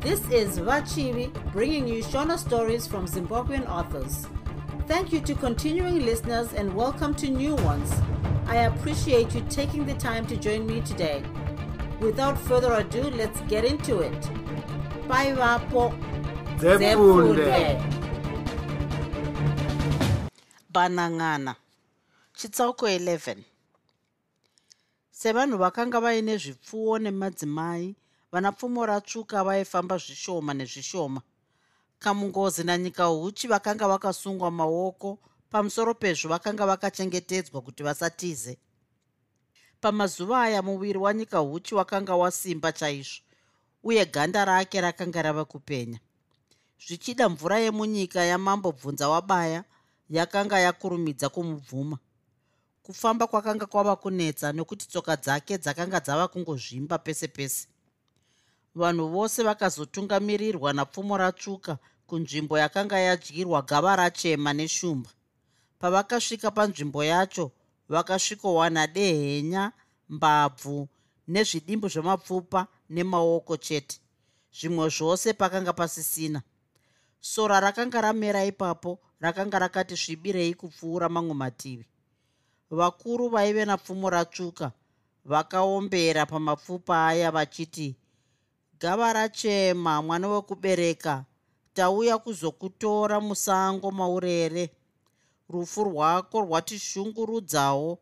This is Vachivi bringing you Shona stories from Zimbabwean authors. Thank you to continuing listeners and welcome to new ones. I appreciate you taking the time to join me today. Without further ado, let's get into it. Bye, Vapo. Banang'ana chitsauko 11 sevanhu vakanga vaine zvipfuwo nemadzimai vanapfumo ratsvuka vaifamba zvishoma nezvishoma. Kamungozi nanyika huchi vakanga vakasungwa maoko pamusoro pezvo vakanga vakachengetedzwa kuti vasatize. Pamazuva aya muviri wanyika huchi wakanga wasimba chaizvo uye ganda rake rakanga rava kupenya. Zvichida mvura yemunyika yamambo bvunza wabaya yakanga yakurumidza kumubvuma. Kufamba kwakanga kwava kunetsa nokuti tsoka dzake dzakanga dzava kungozvimba pese pese vanhu vose vakazotungamirirwa napfumo ratsvuka kunzvimbo yakanga yadyirwa gava rachema neshumba. Pavakasvika panzvimbo yacho vakasvikowana dehenya mbabvu nezvidimbu zvemapfupa nemaoko chete. Zvimwe zvose pakanga pasisina. Sora rakanga ramera ipapo rakanga rakati svibirei kupfuura mamwe mativi. Vakuru vaive napfumo ratsvuka vakaombera pamapfupa aya vachiti gava rachema mwana wekubereka tauya kuzokutora musango maurere. Rufu rwako rwatishungurudzawo.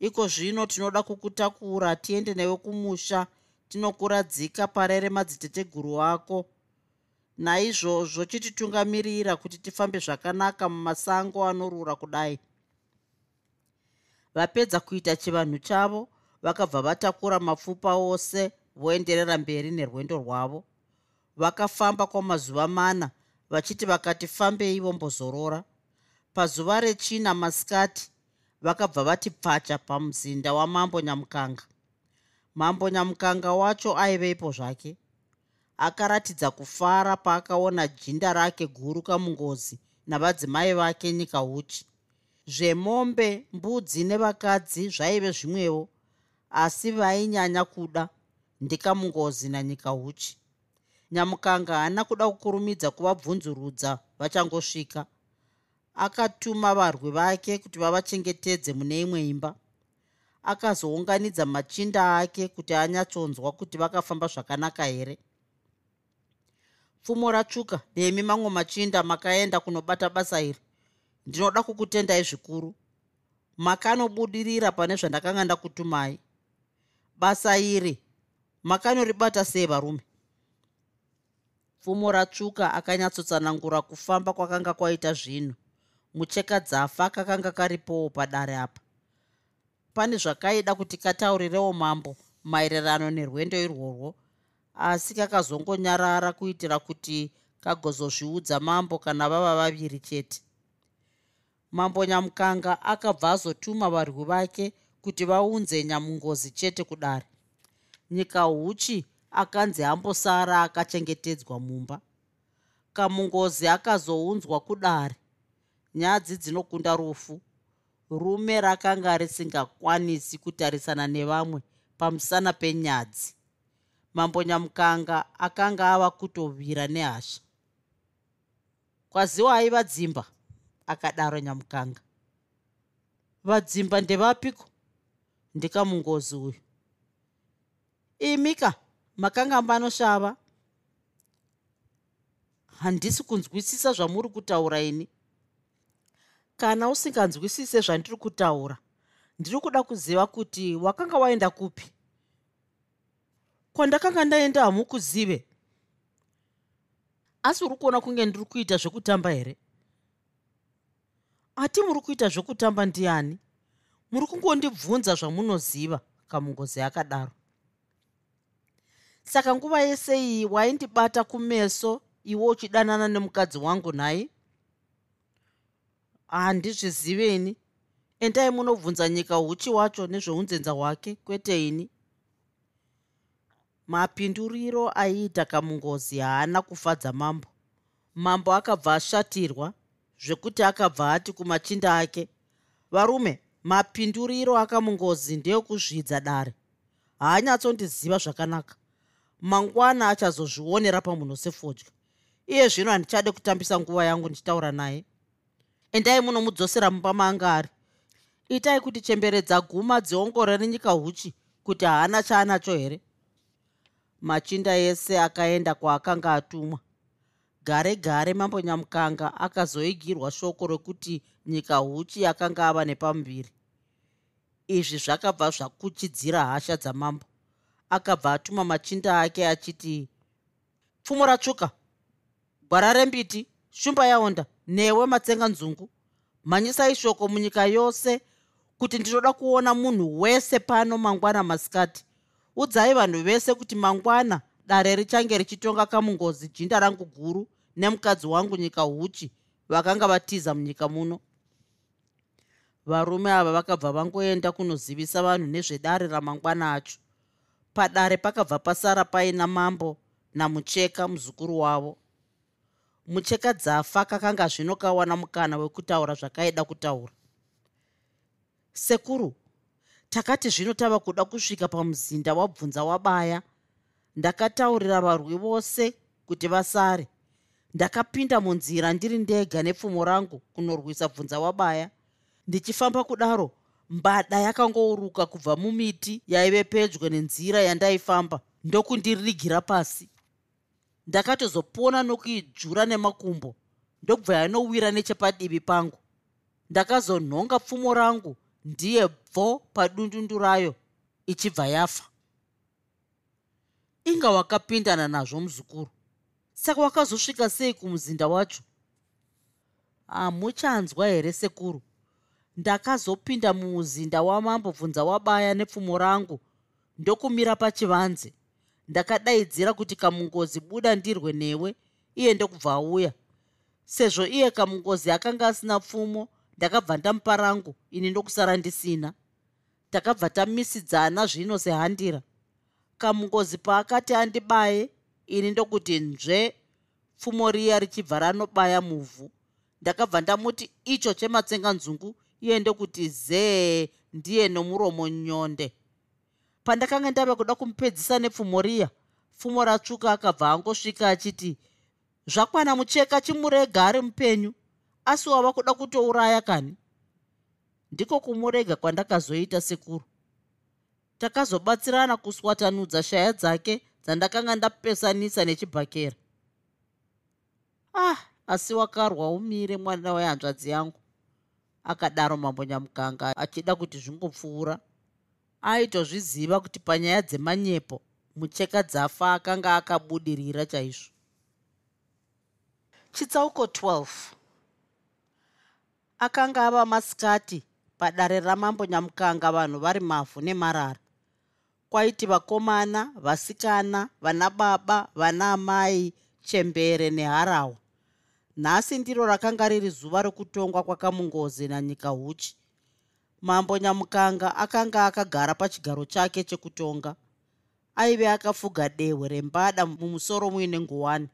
Iko zvino tinoda kukutakura tiende newe kumusha tinokuradzika parere madziteteguru ako. Naizvozvo chititungamirira kuti tifambe zvakanaka mumasango anorura kudai. Vapedza kuita chivanhu chavo vakabva vatakura mapfupa ose voenderera mberi nerwendo rwavo. Vakafamba kwamazuva mana vachiti vakati fambei vombozorora. Pazuva rechina masikati vakabva vati pfacha pamuzinda wamambo nyamukanga. Mambo nyamukanga wacho aiveipo zvake. Akaratidza kufara paakaona jinda rake guru kamungozi navadzimai vake nyika uchi. Zvemombe mbudzi nevakadzi zvaive zvimwewo asi vainyanya kuda ndikamungozi nanyika uchi. Nyamukanga haana kuda kukurumidza kuvabvunzurudza vachangosvika. Akatuma varwi vake kuti vavachengetedze mune imwe imba. Akazounganidza machinda ake kuti anyatsonzwa kuti vakafamba zvakanaka here. Pfumo ratsvuka. Nemi mamwe machinda makaenda kunobata basa iri. Ndinoda kukutendai zvikuru. Makanobudirira pane zvandakanga ndakutumai. Basa iri makanoribata sei varume? Pfumo ratsvuka akanyatsotsanangura kufamba kwakanga kwaita zvinhu. Mucheka dzafa kakanga karipowo padare apa. Pane zvakaida kuti kataurirewo mambo maererano nerwendo irworwo asi kakazongonyarara kuitira kuti kagozozviudza mambo kana vava vaviri chete. Mambo nyamukanga akabva azotuma varwi vake kuti vaunze nyamungozi chete kudare nyika huchi akanzi ambosara akachengetedzwa mumba. Kamungozi akazounzwa kudare. Nyadzi dzinokunda rufu. Rume rakanga risingakwanisi kutarisana nevamwe pamusana penyadzi. Mambo nyamukanga akanga ava kutovira nehasha. Kwaziwai vadzimba akadaro nyamukanga. Vadzimba ndevapiko ndikamungozi uyu imika makanga mbanoshava. Handisi kunzwisisa zvamuri kutaura ini. Kana usinganzwisise zvandiri kutaura ndiri kuda kuziva kuti wakanga waenda kupi. Kwandakanga ndaenda hamukuzive. Asi uri kuona kunge ndiri kuita zvekutamba here? Hati muri kuita zvekutamba ndiani? Muri kungondibvunza zvamunoziva kamungozi akadaro saka nguva yese iyi waindibata kumeso iwe uchidanana nemukadzi wangu nhai? Handizviziveni endai munobvunza nyika uchi wacho nezveunzenza hwake kwete ini? Mapinduriro aiita kamungozi haana kufadza mambo. Mambo akabva ashatirwa zvekuti akabva ati kumachinda ake varume mapinduriro akamungozi ndeyokuzvidza dare. Haanyatsondiziva zvakanaka mangwana achazozvionera pamunhu sefodya iye zvino handichade kutambisa nguva yangu ndichitaura naye. Endai munomudzosera mumba maanga ari itai kuti chemberedza guma dziongorore nyika huchi kuti haana chaanacho here. Machinda ese akaenda kwaakanga atumwa. Gare gare mambo nyamukanga akazoigirwa shoko rokuti nyika huchi yakanga ava nepamuviri izvi zvakabva zvakuchidzira hasha dzamambo akabva atuma machinda ake achiti pfumo ratsvuka. Gwara rembiti shumba yaonda newe matsenga nzungu. Mhanyisai shoko munyika yose kuti ndinoda kuona munhu wese pano mangwana masikati. Udzai vanhu vese kuti mangwana dare richange richitonga kamungozi jinda rangu guru nemukadzi wangu nyika huchi vakanga vatiza munyika muno. Varume ava vakabva vangoenda kunozivisa vanhu nezvedare ramangwana acho padare pakabva pasara paina mambo namucheka muzukuru wavo. Mucheka dzafa kakanga zvino kawana mukana wekutaura zvakaida kutaura. Sekuru takati zvino tava kuda kusvika pamuzinda wabvunza wabaya ndakataurira varwi vose kuti vasare. Ndakapinda munzira ndiri ndega nepfumo rangu kunorwisa bvunza wabaya ndichifamba kudaro mbada yakangouruka kubva mumiti yaive pedyo nenzira yandaifamba. Ndokundirigira pasi. Ndakatozopona nokuidzvura nemakumbo ndokubva yanowira nechepadivi pangu. Ndakazonhonga pfumo rangu ndiye bvo padundundu rayo ichibva yafa. Inga wakapindana nazvo muzukuru. Saka wakazosvika sei kumuzinda wacho? Hamuchanzwa here sekuru ndakazopinda mumuzinda wamambo bvunza wabaya nepfumo rangu ndokumira pachivanze. Ndakadaidzira kuti kamungozi buda ndirwe newe iye ndokubva auya. Sezvo iye kamungozi akanga asina pfumo ndakabva ndamupa rangu ini ndokusara ndisina. Takabva tamisidzana zvino sehandira. Kamungozi paakati andibaye ini ndokuti nzve pfumo riya richibva ranobaya muvhu. Ndakabva ndamuti icho chematsenga nzungu iye ndokuti zee ndiye nomuromo nyonde. Pandakanga ndava kuda kumupedzisa nepfumo riya pfumo ratsvuka akabva angosvika achiti zvakwana mucheka chimurega ari mupenyu asi wava kuda kutouraya kani? Ndiko kumurega kwandakazoita sekuru. Takazobatsirana kuswatanudza shaya dzake dzandakanga ndapesanisa nechibhakera. Ah asi wakarwa umire mwana wehanzvadzi yangu akadaro mambo nyamuganga achida kuti zvingopfuura. Aitozviziva kuti panyaya dzemanyepo mucheka dzafa akanga akabudirira chaizvo. Chitsauko 12 akanga ava masikati padare ramambo nyamukanga vanhu vari mavhu nemarara. Kwaiti vakomana vasikana vana baba vana amai chembere neharawa nhasi ndiro rakanga riri zuva rokutongwa kwakamungozi nanyika huchi. Mambo nyamukanga akanga akagara pachigaro chake chekutonga. Aive akafuga dehwe rembada mumusoro muine nguwani.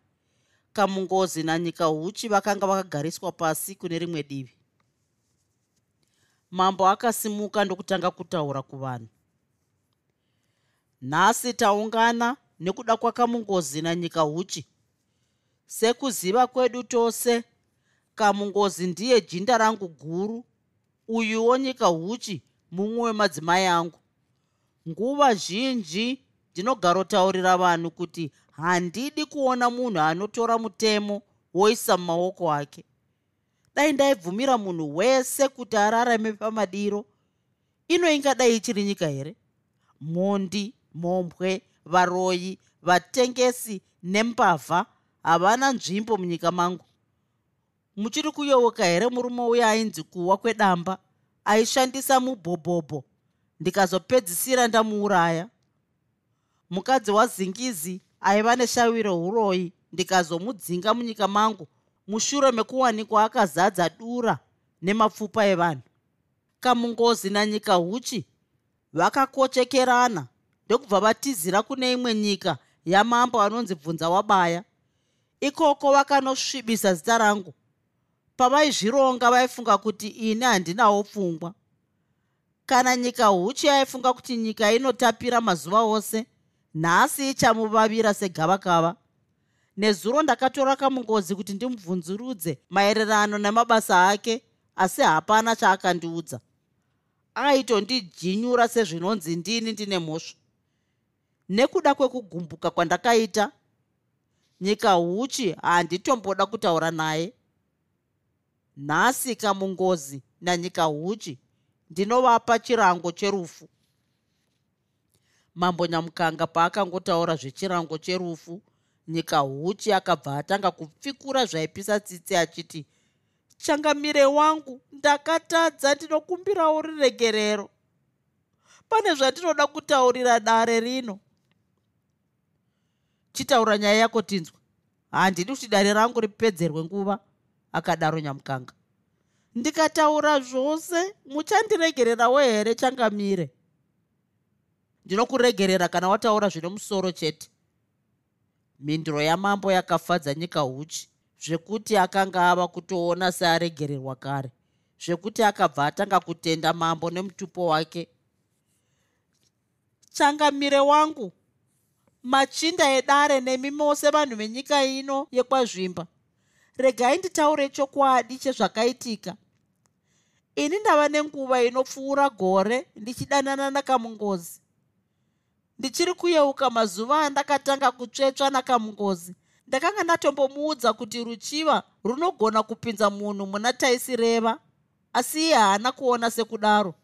Kamungozi nanyika huchi vakanga vakagariswa pasi kune rimwe divi. Mambo akasimuka ndokutanga kutaura kuvanhu. Nhasi taungana nekuda kwakamungozi nanyika huchi sekuziva kwedu tose. Kamungozi ndiye jinda rangu guru uyuwo nyika huchi mumwe wemadzimai angu. Nguva zhinji ndinogarotaurira vanhu kuti handidi kuona munhu anotora mutemo woisa mumaoko ake. Dai ndaibvumira munhu wese kuti ararame pamadiro. Ino ingadai ichiri nyika here? Mhondi mhombwe varoyi vatengesi nembavha havana nzvimbo munyika mangu. Muchiri kuyovoka here murume uyo ainzi kuwa kwedamba aishandisa mubhobhobho. Ndikazopedzisira ndamuuraya. Mukadzi wazingizi aiva neshawiro uroyi ndikazomudzinga munyika mangu mushure mekuwanikwa akazadza dura nemapfupa evanhu. Kamungozi nanyika huchi vakakochekerana ndokubva vatizira kune imwe nyika yamambo anonzi bvunza wabaya ikoko vakanosvibisa zita rangu. Pavaizvironga vaifunga kuti ini handinawo pfungwa. Kana nyika huchi yaifunga kuti nyika inotapira mazuva ose nhasi ichamuvavira segavakava. Nezuro ndakatora kamungozi kuti ndimubvunzurudze maererano nemabasa ake asi hapana chaakandiudza aitondijinyura sezvinonzi ndini ndine mhosva. Nekuda kwekugumbuka kwandakaita nyika huchi handitomboda kutaura naye. Nhasi kamungozi nanyika huchi ndinovapa chirango cherufu. Mambo nyamukanga paakangotaura zvechirango cherufu nyika huchi akabva atanga kupfikura zvaipisa tsitsi achiti changamire wangu ndakatadza ndinokumbirawo riregerero. Pane zvandinoda kutaurira dare rino chitaura nyaya yako tinzwa. Handidi kuti dare rangu ripedzerwe nguva akadaro nyamukanga. Ndikataura zvose muchandiregererawo here changamire? Ndinokuregerera kana wataura zvine musoro chete. Mhinduro yamambo yakafadza nyika huchi zvekuti akanga ava kutoona searegererwa kare zvekuti akabva atanga kutenda mambo nemutupo wake. Changamire wangu machinda edare nemi mose vanhu venyika ino yekwazvimba. Regai nditaure chokwadi chezvakaitika. Ini ndava nenguva inopfuura gore ndichidanana nakamungozi. Ndichiri kuyeuka mazuva andakatanga kutsvetsva nakamungozi. Ndakanga ndatombomuudza kuti ruchiva runogona kupinza munhu muna taisireva asi iye haana kuona sekudaro.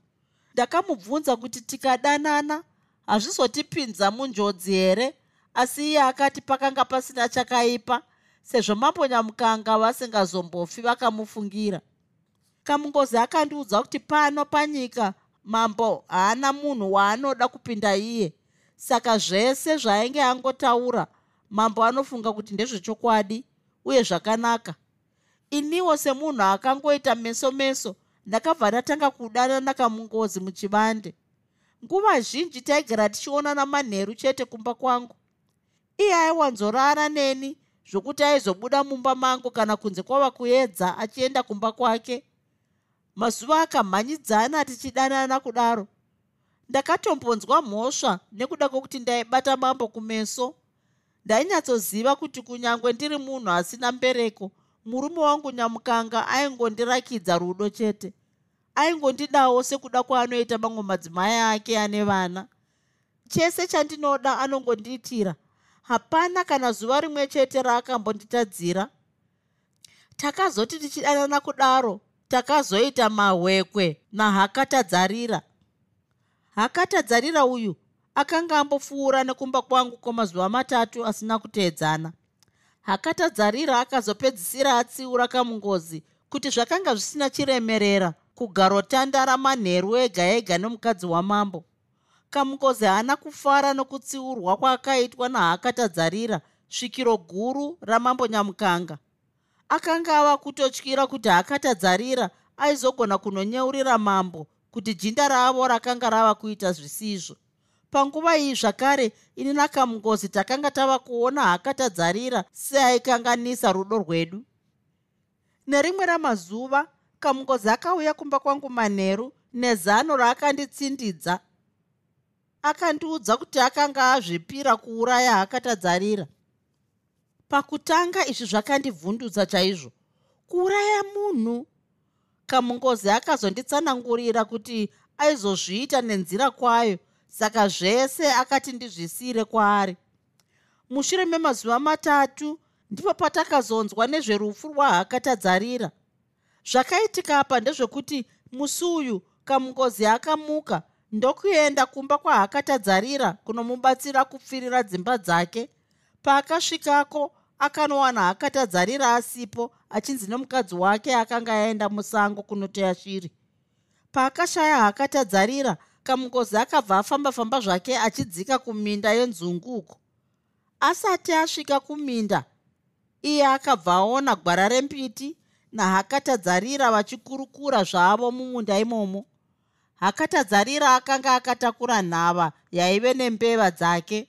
Ndakamubvunza kuti tikadanana hazvizotipinza munjodzi here? Asi iye akati pakanga pasina chakaipa sezvo mambonyamukanga vasingazombofi vakamufungira. Kamungozi akandiudza kuti pano panyika mambo haana munhu waanoda kupinda iye. Saka zvese zvaainge angotaura mambo anofunga kuti ndezvechokwadi uye zvakanaka. Iniwo semunhu akangoita meso meso ndakabva ndatanga kudana nakamungozi muchivande nguva zhinji taigara tichionana manheru chete kumba kwangu. Iye aiwanzorara neni zvokuti aizobuda mumba mangu kana kunze kwava kuedza achienda kumba kwake. Mazuva akamhanyidzana tichidanana kudaro. Ndakatombonzwa mhosva nekuda kwokuti ndaibata mambo kumeso. Ndainyatsoziva kuti kunyange ndiri munhu asina mbereko murume wangu nyamukanga aingondirakidza rudo chete aingondidawo sekuda kwaanoita mamwe madzimai ake ane vana. Chese chandinoda anongondiitira hapana kana zuva rimwe chete raakambonditadzira. Takazoti tichidanana kudaro takazoita mahwekwe nahakatadzarira. Hakatadzarira uyu akanga ambopfuura nekumba kwangu kwamazuva matatu asina kuteedzana. Hakatadzarira akazopedzisira atsiura kamungozi kuti zvakanga zvisina chiremerera kugarotandara manheru ega ega nemukadzi wamambo. Kamungozi haana kufara nokutsiurwa kwaakaitwa nahakatadzarira svikiro guru ramambo nyamukanga. Akanga ava kutotyira kuti hakatadzarira aizogona kunonyeurira mambo kuti jinda ravo rakanga rava kuita zvisizvo. Panguva iyi zvakare ini nakamungozi takanga tava kuona hakatadzarira seaikanganisa rudo rwedu. Nerimwe ramazuva kamungozi akauya kumba kwangu manheru nezano raakanditsindidza. Akandiudza kuti akanga azvipira kuuraya hakatadzarira pakutanga izvi zvakandivhundutsa chaizvo kuuraya munhu? Kamungozi akazonditsanangurira kuti aizozviita nenzira kwayo saka zvese akati ndizvisire kwaari. Mushure memazuva matatu ndipo patakazonzwa nezverufu rwahakatadzarira zvakaitika apa ndezvekuti musi uyu kamungozi akamuka ndokuenda kumba kwahakatadzarira kunomubatsira kupfirira dzimba dzake. Paakasvikako akanowana hakatadzarira asipo achinzi nomukadzi wake akanga aenda musango kunoteya shiri. Paakashaya hakatadzarira kamukozi akabva afamba-famba zvake achidzika kuminda yenzungu uko. Asati asvika kuminda iye akabva aona gwara rembiti nahakatadzarira vachikurukura zvavo mumunda imomo. Hakatadzarira akanga akatakura nhava yaive nembeva dzake.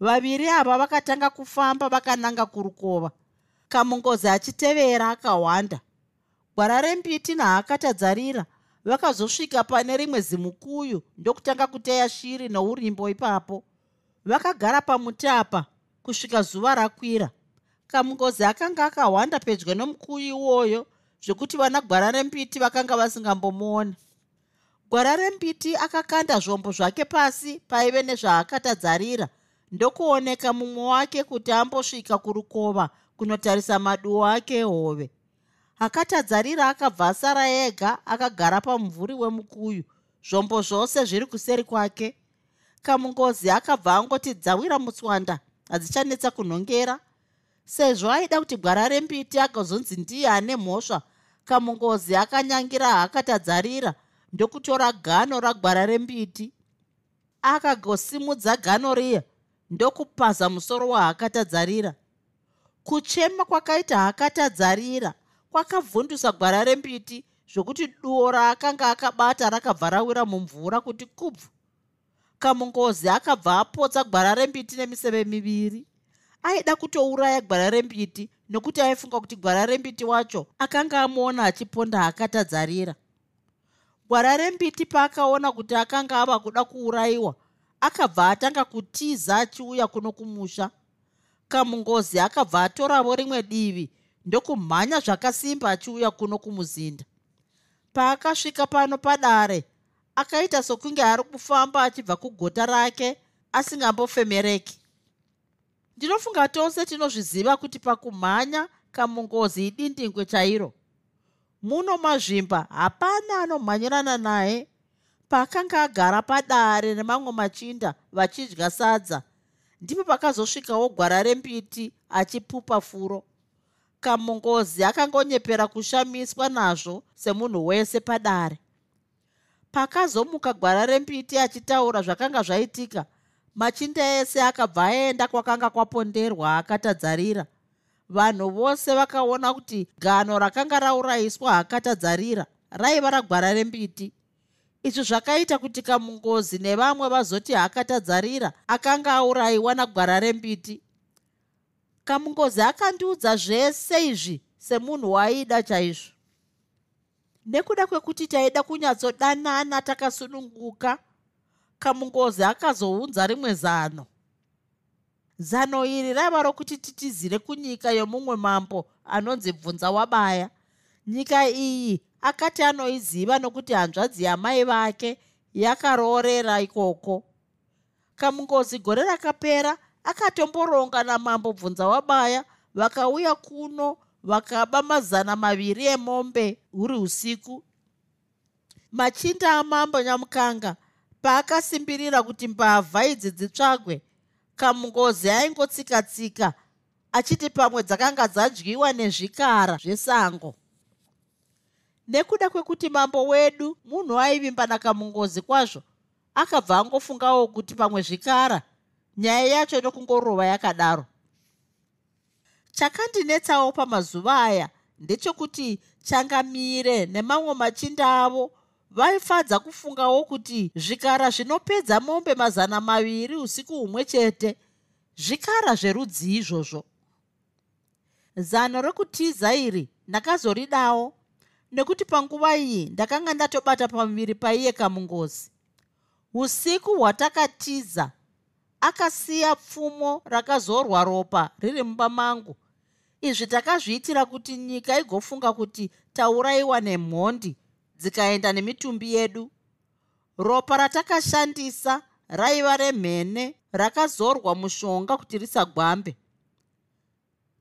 Vaviri ava vakatanga kufamba vakananga kurukova. Kamungozi achitevera akahwanda gwara rembiti nahakatadzarira. Vakazosvika pane rimwe zimukuyu ndokutanga kuteya shiri nourimbo ipapo. Vakagara pamuti apa kusvika zuva rakwira kamungozi akanga akahwanda pedyo nomukuyu iwoyo zvekuti vana gwara rembiti vakanga vasingambomuoni gwara rembiti akakanda zvombo zvake pasi paive nezvaakatadzarira. Ndokuoneka mumwe wake kuti ambosvika kurukova kunotarisa maduo ake ehove. Akatadzarira akabva asara ega akagara pamumvuri wemukuyu. Zvombo zvose zviri kuseri kwake. Kamungozi akabva angoti dzawira mutswanda hadzichanetsa kunhongera sezvo aida kuti gwara rembiti agazonzi ndiye ane mhosva kamungozi akanyangira haakatadzarira ndokutora gano ragwara rembiti. Akagosimudza gano riya ndokupaza musoro wahaakatadzarira kuchema kwakaita haakatadzarira kwakavhundusa gwara rembiti zvokuti duo raakanga akabata rakabva rawira mumvura kuti kubvu. Kamungozi akabva apotsa gwara rembiti nemiseve miviri aida kutouraya gwara rembiti nokuti aifunga kuti gwara rembiti wacho akanga amuona achiponda akatadzarira. Gwara rembiti paakaona kuti akanga ava kuda kuurayiwa akabva atanga kutiza achiuya kuno kumusha. Kamungozi akabva atoravo rimwe divi ndokumhanya zvakasimba achiuya kuno kumuzinda. Paakasvika pano padare akaita sokunge ari kufamba achibva kugota rake asingambofemereki ndinofunga tose tinozviziva kuti pakumhanya kamungozi idindingwe chairo. Muno mazvimba hapana anomhanyirana naye. Paakanga agara padare nemamwe machinda vachidya sadza ndipo pakazosvikawo gwara rembiti achipupa furo. Kamungozi akangonyepera kushamiswa nazvo semunhu wese padare. Pakazomuka gwara rembiti achitaura zvakanga zvaitika machinda ese akabva aenda kwakanga kwaponderwa akatadzarira. Vanhu vose vakaona kuti gano rakanga raurayiswa akatadzarira raiva ragwara rembiti. Izvi zvakaita kuti kamungozi nevamwe vazoti akatadzarira akanga aurayiwa nagwara rembiti. Kamungozi akandiudza zvese izvi semunhu waaida chaizvo. Nekuda kwekuti taida kunyatsodanana takasununguka kamungozi akazounza rimwe zano. Zano iri raiva rokuti titizire kunyika yomumwe mambo anonzi bvunza wabaya. Nyika iyi akati anoiziva nokuti hanzvadzi yamai vake yakaroorera ikoko. Kamungozi gore rakapera akatomboronga namambo bvunza wabaya vakauya kuno vakaba mazana maviri emombe huri usiku machinda amambo nyamukanga paakasimbirira kuti mbavha idzi dzitsvagwe kamungozi aingotsika-tsika achiti pamwe dzakanga dzadyiwa nezvikara zvesango. Nekuda kwekuti mambo wedu munhu aivimba nakamungozi kwazvo akabva angofungawo kuti pamwe zvikara nyaya yacho nokungorova yakadaro. Chakandinetsawo pamazuva aya ndechekuti changamire nemamwe machinda avo vaifadza kufungawo kuti zvikara zvinopedza mombe mazana maviri usiku humwe chete zvikara zverudzi izvozvo. Zano rekutiza iri ndakazoridawo nekuti panguva iyi ndakanga ndatobata pamuviri paiye kamungozi usiku hwatakatiza akasiya pfumo rakazorwa ropa riri mumba mangu. Izvi takazviitira kuti nyika igofunga kuti taurayiwa nemhondi dzikaenda nemitumbi yedu. Ropa ratakashandisa raiva remhene rakazorwa mushonga kuti risagwambe.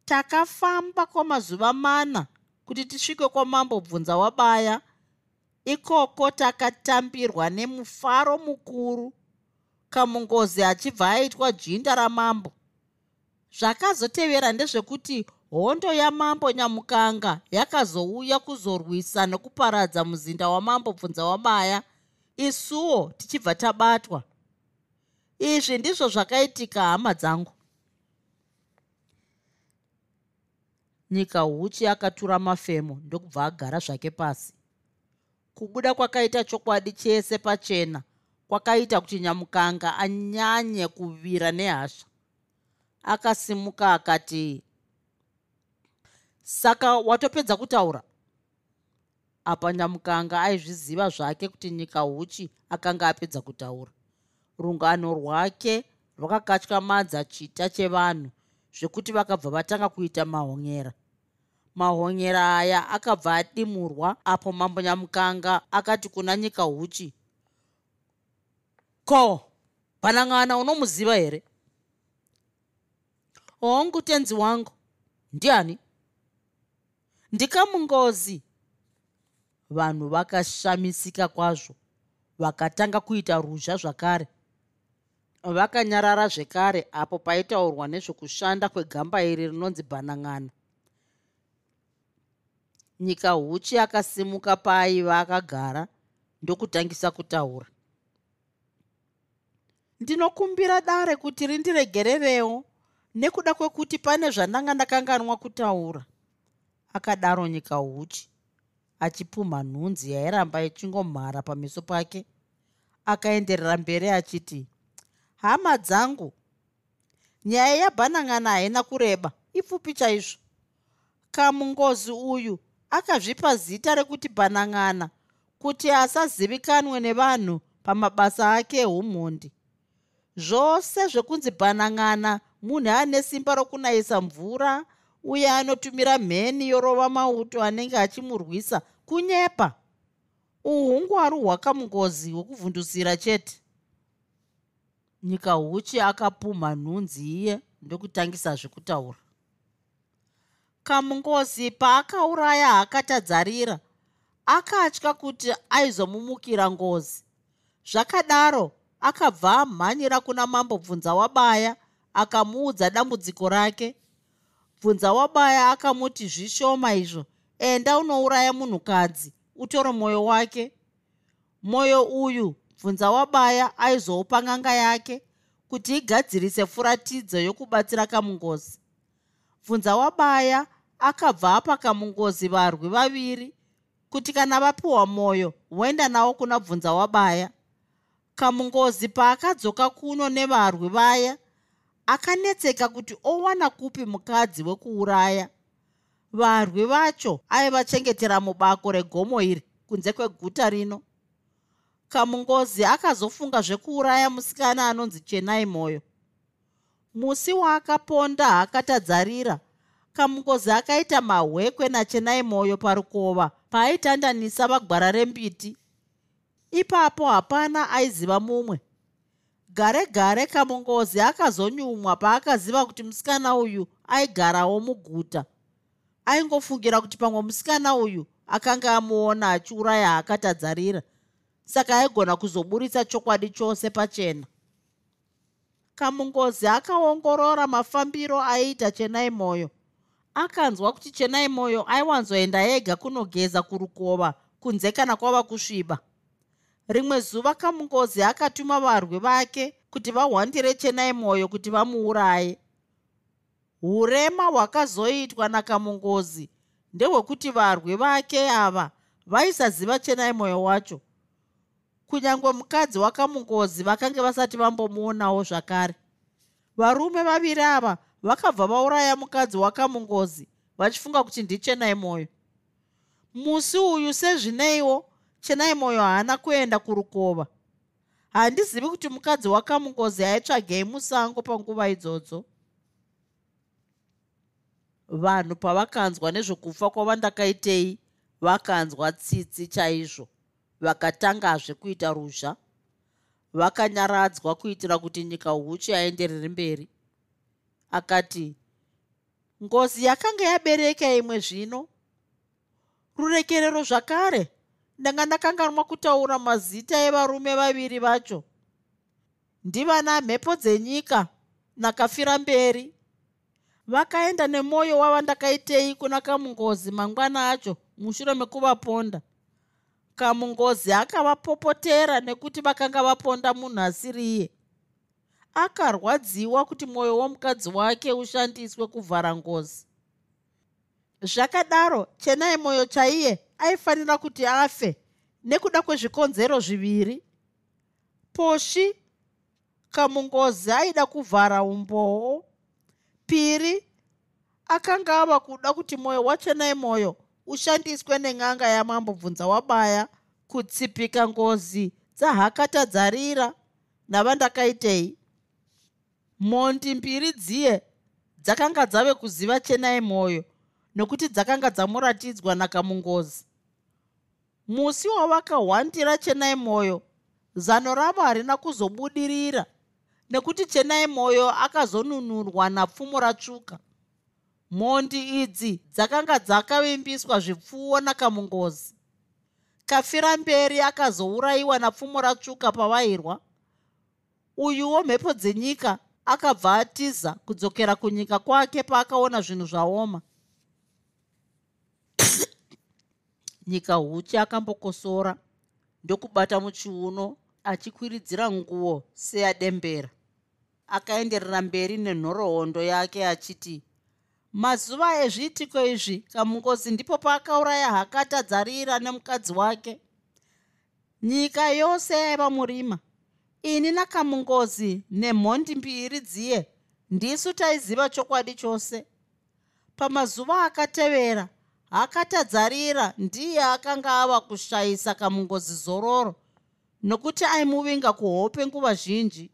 Takafamba kwamazuva mana kuti tisvike kwamambo bvunza wabaya ikoko takatambirwa nemufaro mukuru kamungozi achibva aitwa jinda ramambo. Zvakazotevera ndezvekuti hondo yamambo nyamukanga yakazouya kuzorwisa nokuparadza muzinda wamambo bvunza wabaya isuwo tichibva tabatwa. Izvi ndizvo zvakaitika hama dzangu. Nyika huchi akatura mafemo ndokubva agara zvake pasi. Kubuda kwakaita chokwadi chese pachena kwakaita kuti nyamukanga anyanye kuvira nehasha. Akasimuka akati saka watopedza kutaura? Apa nyamukanga aizviziva zvake kuti nyika huchi akanga apedza kutaura. Rungano rwake rwakakatyamadza chita chevanhu zvekuti vakabva vatanga kuita mahonyera. Mahonyera aya akabva adimurwa apo mambo nyamukanga akati kuna nyika huchi ko bhanang'ana unomuziva here? Hongu tenzi wangu ndiani ndikamungozi. Vanhu vakashamisika kwazvo vakatanga kuita ruzha zvakare. Vakanyarara zvekare apo paitaurwa nezvekushanda kwegamba iri rinonzi bhanang'ana nyika huchi akasimuka paaiva akagara ndokutangisa kutaura. Ndinokumbira dare kuti rindiregererewo nekuda kwekuti pane zvandanga ndakanganwa kutaura akadaro nyika huchi achipumha nhunzi yairamba ichingomhara pameso pake. Akaenderera mberi achiti hama dzangu nyaya yabhanang'ana haina kureba ipfupi chaizvo. Kamungozi uyu akazvipa zita rekuti bhanang'ana kuti asazivikanwe nevanhu pamabasa ake eumhondi zvose zvekunzi bhanang'ana munhu ane simba rokunayisa mvura uye anotumira mheni yorova mauto anenge achimurwisa kunyepa. Uhungwaru hwakamungozi hwekuvhundusira chete. Nyika huchi akapumha nhunzi iye ndokutangisa zvekutaura. Kamungozi paakauraya hakatadzarira akatya kuti aizomumukira ngozi. Zvakadaro akabva amhanyira kuna mambo bvunza wabaya akamuudza dambudziko rake bvunza wabaya akamuti zvishoma izvo. Enda unouraya munhukadzi utore mwoyo wake. Mwoyo uyu bvunza wabaya aizoupa ng'anga yake kuti igadzirise furatidzo yokubatsira kamungozi. Bvunza wabaya akabva apa kamungozi varwi vaviri kuti kana vapiwa mwoyo voenda nawo kuna bvunza wabaya. Kamungozi paakadzoka kuno nevarwi vaya akanetseka kuti owana kupi mukadzi wekuuraya. Varwi vacho aivachengetera mubako regomo iri kunze kweguta rino. Kamungozi akazofunga zvekuuraya musikana anonzi chenai mwoyo musi waakaponda haakatadzarira kamungozi akaita mahwekwe nachenai mwoyo parukova paaitandanisa vagwara rembiti. Ipapo hapana aiziva mumwe gare gare kamungozi akazonyumwa paakaziva kuti musikana uyu aigarawo muguta. Aingofungira kuti pamwe musikana uyu akanga amuona achiuraya akatadzarira saka aigona kuzoburitsa chokwadi chose pachena. Kamungozi akaongorora mafambiro aiita chenai mwoyo akanzwa kuti chenai mwoyo aiwanzoenda ega kunogeza kurukova kunze kana kwava kusviba rimwe zuva kamungozi akatuma varwi vake kuti vahwandire chenai mwoyo kuti vamuuraye. Urema hwakazoitwa nakamungozi ndehwekuti varwi vake ava vaisaziva chenai mwoyo wacho. Kunyange mukadzi wakamungozi vakange vasati vambomuonawo zvakare. Varume vaviri ava vakabva vauraya mukadzi wakamungozi vachifunga kuti ndichenai mwoyo musi uyu sezvineiwo chenai mwoyo haana kuenda kurukova. Handizivi kuti mukadzi wakamungozi aitsvagei musango panguva idzodzo. Vanhu pavakanzwa nezvekufa kwavandakaitei vakanzwa tsitsi chaizvo vakatangazve kuita ruzha vakanyaradzwa kuitira kuti nyika huchi aenderere mberi. Akati ngozi yakanga yabereka imwe zvino. Rurekerero zvakare ndanga ndakanganwa kutaura mazita evarume vaviri vacho. Ndivana mhepo dzenyika nakafira mberi. Vakaenda nemwoyo wavandakaitei kuna kamungozi mangwana acho mushure mekuvaponda. Kamungozi akavapopotera nekuti vakanga vaponda munhu asiriye akarwadziwa kuti mwoyo womukadzi wake ushandiswe kuvhara ngozi zvakadaro chenai mwoyo chaiye aifanira kuti afe nekuda kwezvikonzero zviviri. Poshi kamungozi aida kuvhara umboo. Piri akanga ava kuda kuti mwoyo wachenai mwoyo ushandiswe nen'anga yamambo bvunza wabaya kutsipika ngozi dzahakatadzarira navandakaitei. Mhondi mbiri dziye dzakanga dzave kuziva chenai mwoyo nokuti dzakanga dzamuratidzwa nakamungozi. Musi wavakahwandira chenai mwoyo zano ravo harina kuzobudirira nekuti chenai mwoyo akazonunurwa napfumo ratsvuka. Mhondi idzi dzakanga dzakavimbiswa zvipfuwo nakamungozi. Kafira mberi akazourayiwa napfumo ratsvuka pavairwa. Uyuwo mhepo dzenyika akabva atiza kudzokera kunyika kwake paakaona zvinhu zvaoma nyika huchi akambokosora. Ndokubata muchiuno achikwiridzira nguo seyadembera. Akaenderera mberi nenhoroondo yake achiti mazuva ezviitiko izvi? Kamungozi ndipo paakauraya hakatadzarira nemukadzi wake. Nyika yose yaiva murima. Ini nakamungozi nemhondi mbiri dziye ndisu taiziva chokwadi chose. Pamazuva akatevera hakatadzarira ndiye akanga ava kushayisa kamungozi zororo nokuti aimuvinga kuhope nguva zhinji.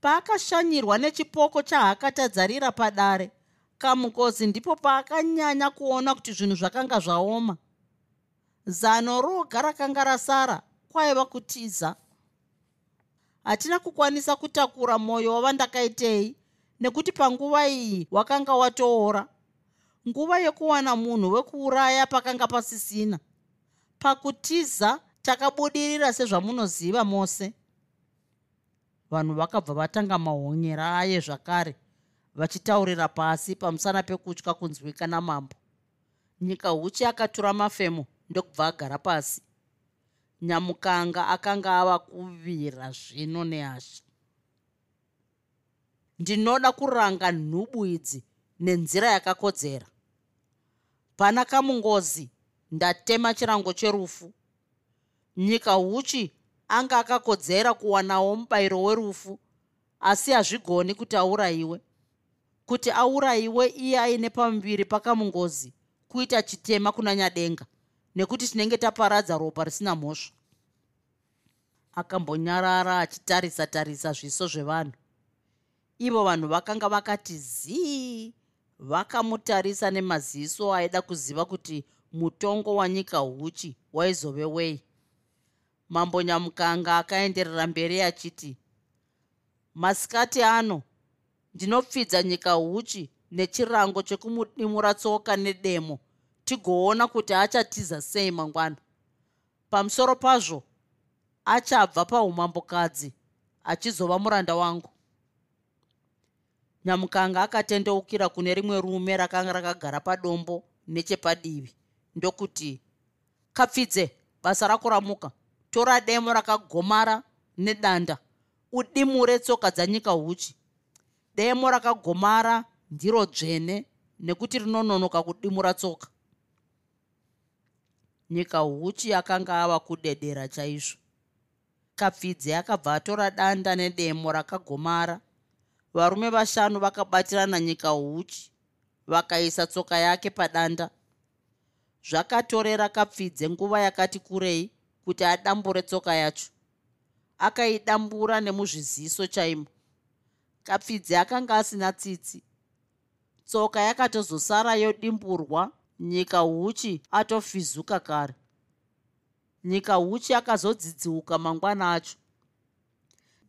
Paakashanyirwa nechipoko chahakatadzarira padare kamukozi ndipo paakanyanya kuona kuti zvinhu zvakanga zvaoma. Zano roga rakanga rasara kwaiva kutiza. Hatina kukwanisa kutakura mwoyo wavandakaitei nekuti panguva iyi wakanga watoora nguva yekuwana munhu wekuuraya pakanga pasisina. Pakutiza takabudirira sezvamunoziva mose. Vanhu vakabva vatanga mahonyera aye zvakare vachitaurira pasi pamusana pekutya kunzwika namambo. Nyika huchi akatura mafemo ndokubva agara pasi. Nyamukanga akanga ava kuvira zvino nehasha ndinoda kuranga nhubu idzi nenzira yakakodzera. Pana kamungozi ndatema chirango cherufu. Nyika huchi anga akakodzera kuwanawo mubayiro werufu asi hazvigoni kuti aurayiwe. Kuti aurayiwe iye aine pamuviri pakamungozi kuita chitema kuna nyadenga nekuti tinenge taparadza ropa risina mhosva. Akambonyarara achitarisa tarisa zviso zvevanhu. Ivo vanhu vakanga vakati zii vakamutarisa nemaziso aida kuziva kuti mutongo wanyika huchi waizove wei. Mambo nyamukanga akaenderera mberi achiti masikati ano ndinopfidza nyika huchi nechirango chekumudimura tsoka nedemo tigoona kuti achatiza sei mangwana. Pamusoro pazvo achabva paumambokadzi achizova muranda wangu nyamukanga akatendeukira kune rimwe rume rakanga rakagara padombo nechepadivi. Ndokuti kapfidze basa rako ramuka. Tora demo rakagomara nedanda. Udimure tsoka dzanyika huchi. Demo rakagomara ndiro dzvene nekuti rinononoka kudimura tsoka. Nyika huchi akanga ava kudedera chaizvo. Kapfidzi akabva atora danda nedemo rakagomara varume vashanu vakabatirana nyika huchi vakaisa tsoka yake padanda. Zvakatorera kapfidze nguva yakati kurei kuti adambure tsoka yacho. Akaidambura nemuzviziso chaimo. Kapfidze akanga asina tsitsi. Tsoka yakatozosara yodimburwa nyika huchi atofizuka kare. Nyika huchi akazodzidziuka mangwana acho.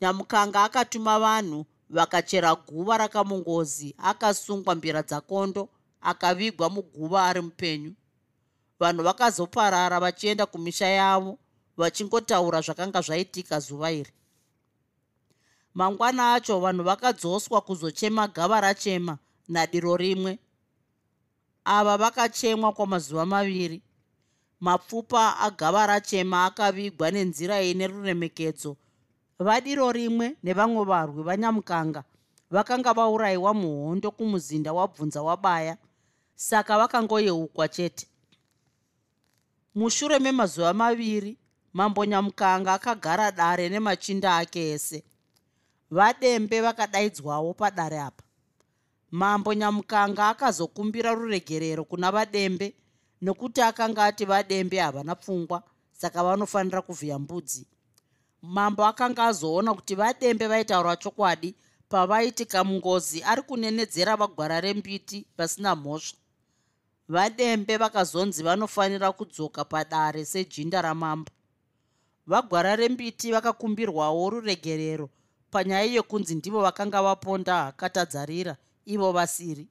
Nyamukanga akatuma vanhu vakachera guva rakamungozi akasungwa mbira dzakondo akavigwa muguva ari mupenyu. Vanhu vakazoparara vachienda kumisha yavo vachingotaura zvakanga zvaitika zuva iri. Mangwana acho vanhu vakadzoswa kuzochema gava rachema nadiro rimwe. Ava vakachemwa kwamazuva maviri. Mapfupa agava rachema akavigwa nenzira ine ruremekedzo vadiro rimwe nevamwe varwi vanyamukanga vakanga vaurayiwa muhondo kumuzinda wabvunza wabaya saka vakangoyeukwa chete. Mushure memazuva maviri mambo nyamukanga akagara dare nemachinda ake ese. Vadembe vakadaidzwawo padare apa. Mambo nyamukanga akazokumbira ruregerero kuna vadembe nokuti akanga ati vadembe havana pfungwa saka vanofanira kuvhiya mbudzi mambo akanga azoona kuti vadembe vaitaura chokwadi pavaiti kamungozi ari kunenedzera vagwara rembiti vasina mhosva. Vadembe vakazonzi vanofanira kudzoka padare sejinda ramambo. Vagwara rembiti vakakumbirwawo ruregerero. Panyaya yekunzi ndivo vakanga vaponda hakatadzarira ivo vasiri.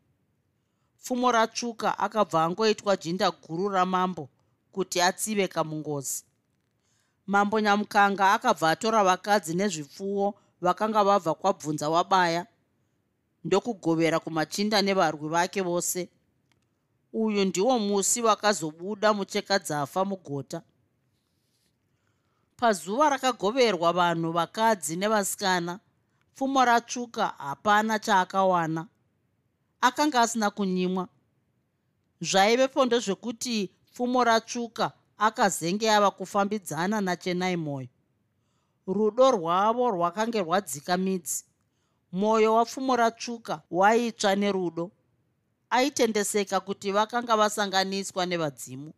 Pfumo ratsvuka akabva angoitwa jinda guru ramambo kuti atsive kamungozi mambo nyamukanga akabva atora vakadzi nezvipfuwo vakanga vabva kwabvunza wabaya ndokugovera kumachinda nevarwi vake vose. Uyu ndiwo musi wakazobuda muchekadzafa mugota. Pazuva rakagoverwa vanhu vakadzi nevasikana pfumo ratsvuka hapana chaakawana. Akanga asina kunyimwa. Zvaivepo ndezvekuti pfumo ratsvuka akazenge ava kufambidzana nachenai mwoyo rudo rwavo rwakange rwadzika midzi. Mwoyo wapfumo ratsvuka waitsva nerudo. Aitendeseka kuti vakanga vasanganiswa nevadzimu.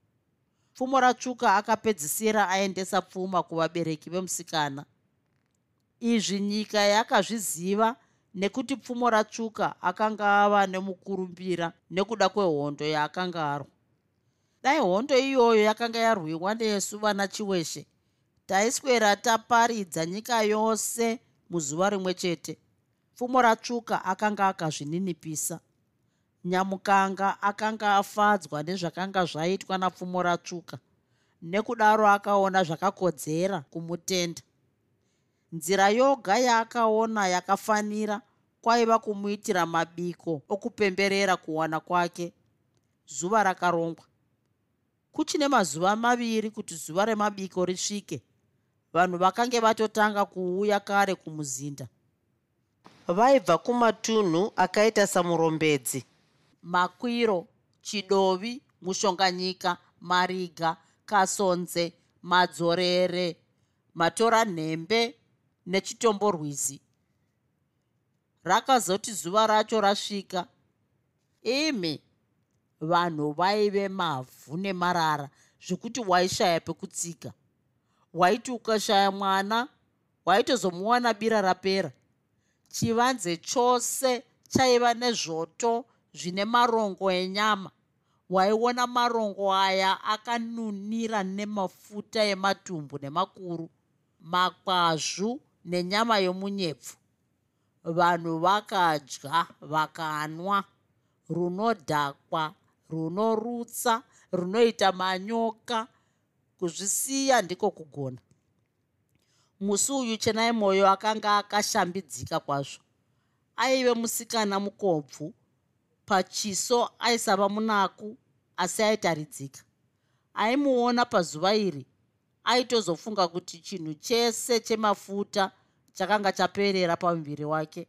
Pfumo ratsvuka akapedzisira aendesa pfuma kuvabereki vemusikana. Izvi nyika yakazviziva nekuti pfumo ratsvuka akanga ava nemukurumbira nekuda kwehondo yaakanga arwa dai hondo iyoyo yakanga yarwiwa nesu vana chiweshe. Taiswera taparidza nyika yose muzuva rimwe chete. Pfumo ratsvuka akanga akazvininipisa. Nyamukanga akanga afadzwa nezvakanga zvaitwa napfumo ratsvuka. Nekudaro akaona zvakakodzera kumutenda. Nzira yoga yaakaona yakafanira kwaiva kumuitira mabiko okupemberera kuwana kwake. Zuva rakarongwa kuchine mazuva maviri kuti zuva remabiko risvike. Vanhu vakange vatotanga kuuya kare kumuzinda. Vaibva kumatunhu akaita samurombedzi. Makwiro chidovi mushonganyika mariga kasonze madzorere matora nhembe nechitomborwizi. Rakazoti zuva racho rasvika. Imi vanhu vaive mavhu nemarara zvekuti waishaya pekutsika. Waiti ukashaya mwana waitozomuwana bira rapera. Chivanze chose chaiva nezvoto zvine marongo enyama. Waiona marongo aya akanunira nemafuta ematumbu nemakuru makwazvu nenyama yomunyepfu. Vanhu vakadya vakanwa runodhakwa runorutsa runoita manyoka. Kuzvisiya ndiko kugona. Musi uyu chenai mwoyo akanga akashambidzika kwazvo. Aive musikana mukobvu pachiso aisava munaku asi aitaridzika. Aimuona pazuva iri aitozofunga kuti chinhu chese chemafuta chakanga chaperera pamuviri wake.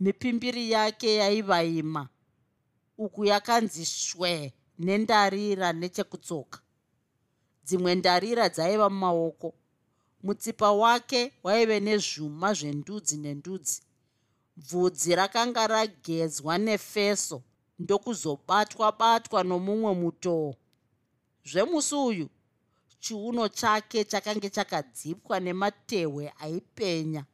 Mipimbiri yake yaivaima uku yakanzi shwe nendarira nechekutsoka dzimwe ndarira dzaiva mumaoko. Mutsipa wake waive nezvuma zvendudzi nendudzi. Bvudzi rakanga ragedzwa nefeso ndokuzobatwa batwa nomumwe mutoo zvemusi uyu chiuno chake chakange chakadzipwa nematehwe aipenya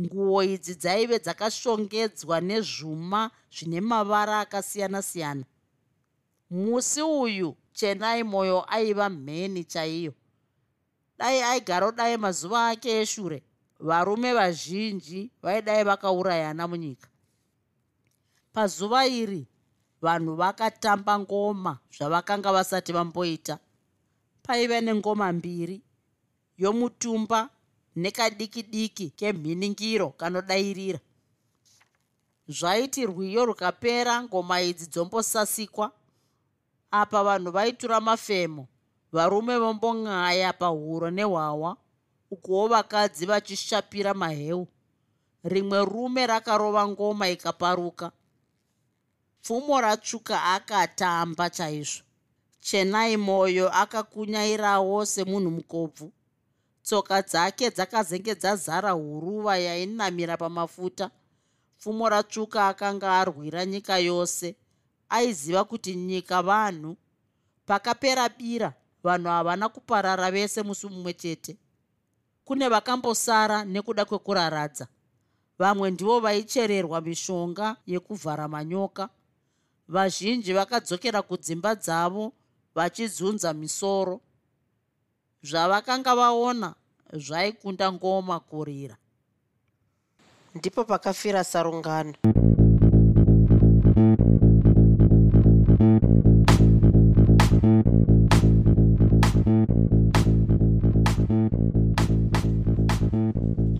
nguo idzi dzaive dzakashongedzwa nezvuma zvine mavara akasiyana-siyana. Musi uyu chenai mwoyo aiva mheni chaiyo. Dai aigaro dai mazuva ake eshure varume vazhinji vaidai vakaurayana munyika. Pazuva iri vanhu vakatamba ngoma zvavakanga vasati vamboita. Paiva nengoma mbiri yomutumba nekadiki diki kemhiningiro kanodairira. Zvaiti rwiyo rukapera ngoma idzi dzombosasikwa apa vanhu vaitura mafemo varume vombong'aya pahuro nehwawa ukuwo vakadzi vachishapira maheu. Rimwe rume rakarova ngoma ikaparuka. Pfumo ratsvuka akatamba chaizvo. Chenai mwoyo akakunyairawo semunhu mukobvu tsoka dzake dzakazenge dzazara huruva yainamira pamafuta. Pfumo ratsvuka akanga arwira nyika yose aiziva kuti nyika vanhu. Pakapera bira vanhu havana kuparara vese musi mumwe chete. Kune vakambosara nekuda kwekuraradza. Vamwe ndivo vaichererwa mishonga yekuvhara manyoka. Vazhinji vakadzokera kudzimba dzavo vachidzunza misoro zvavakanga vaona zvaikunda ngoma kurira ndipo pakafira sarungano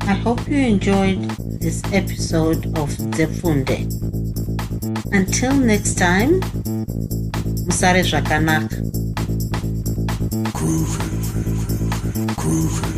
I hope you enjoyed this episode of Zefunde. Until next time, Musare Zvakanaka. Groovy. Groovy.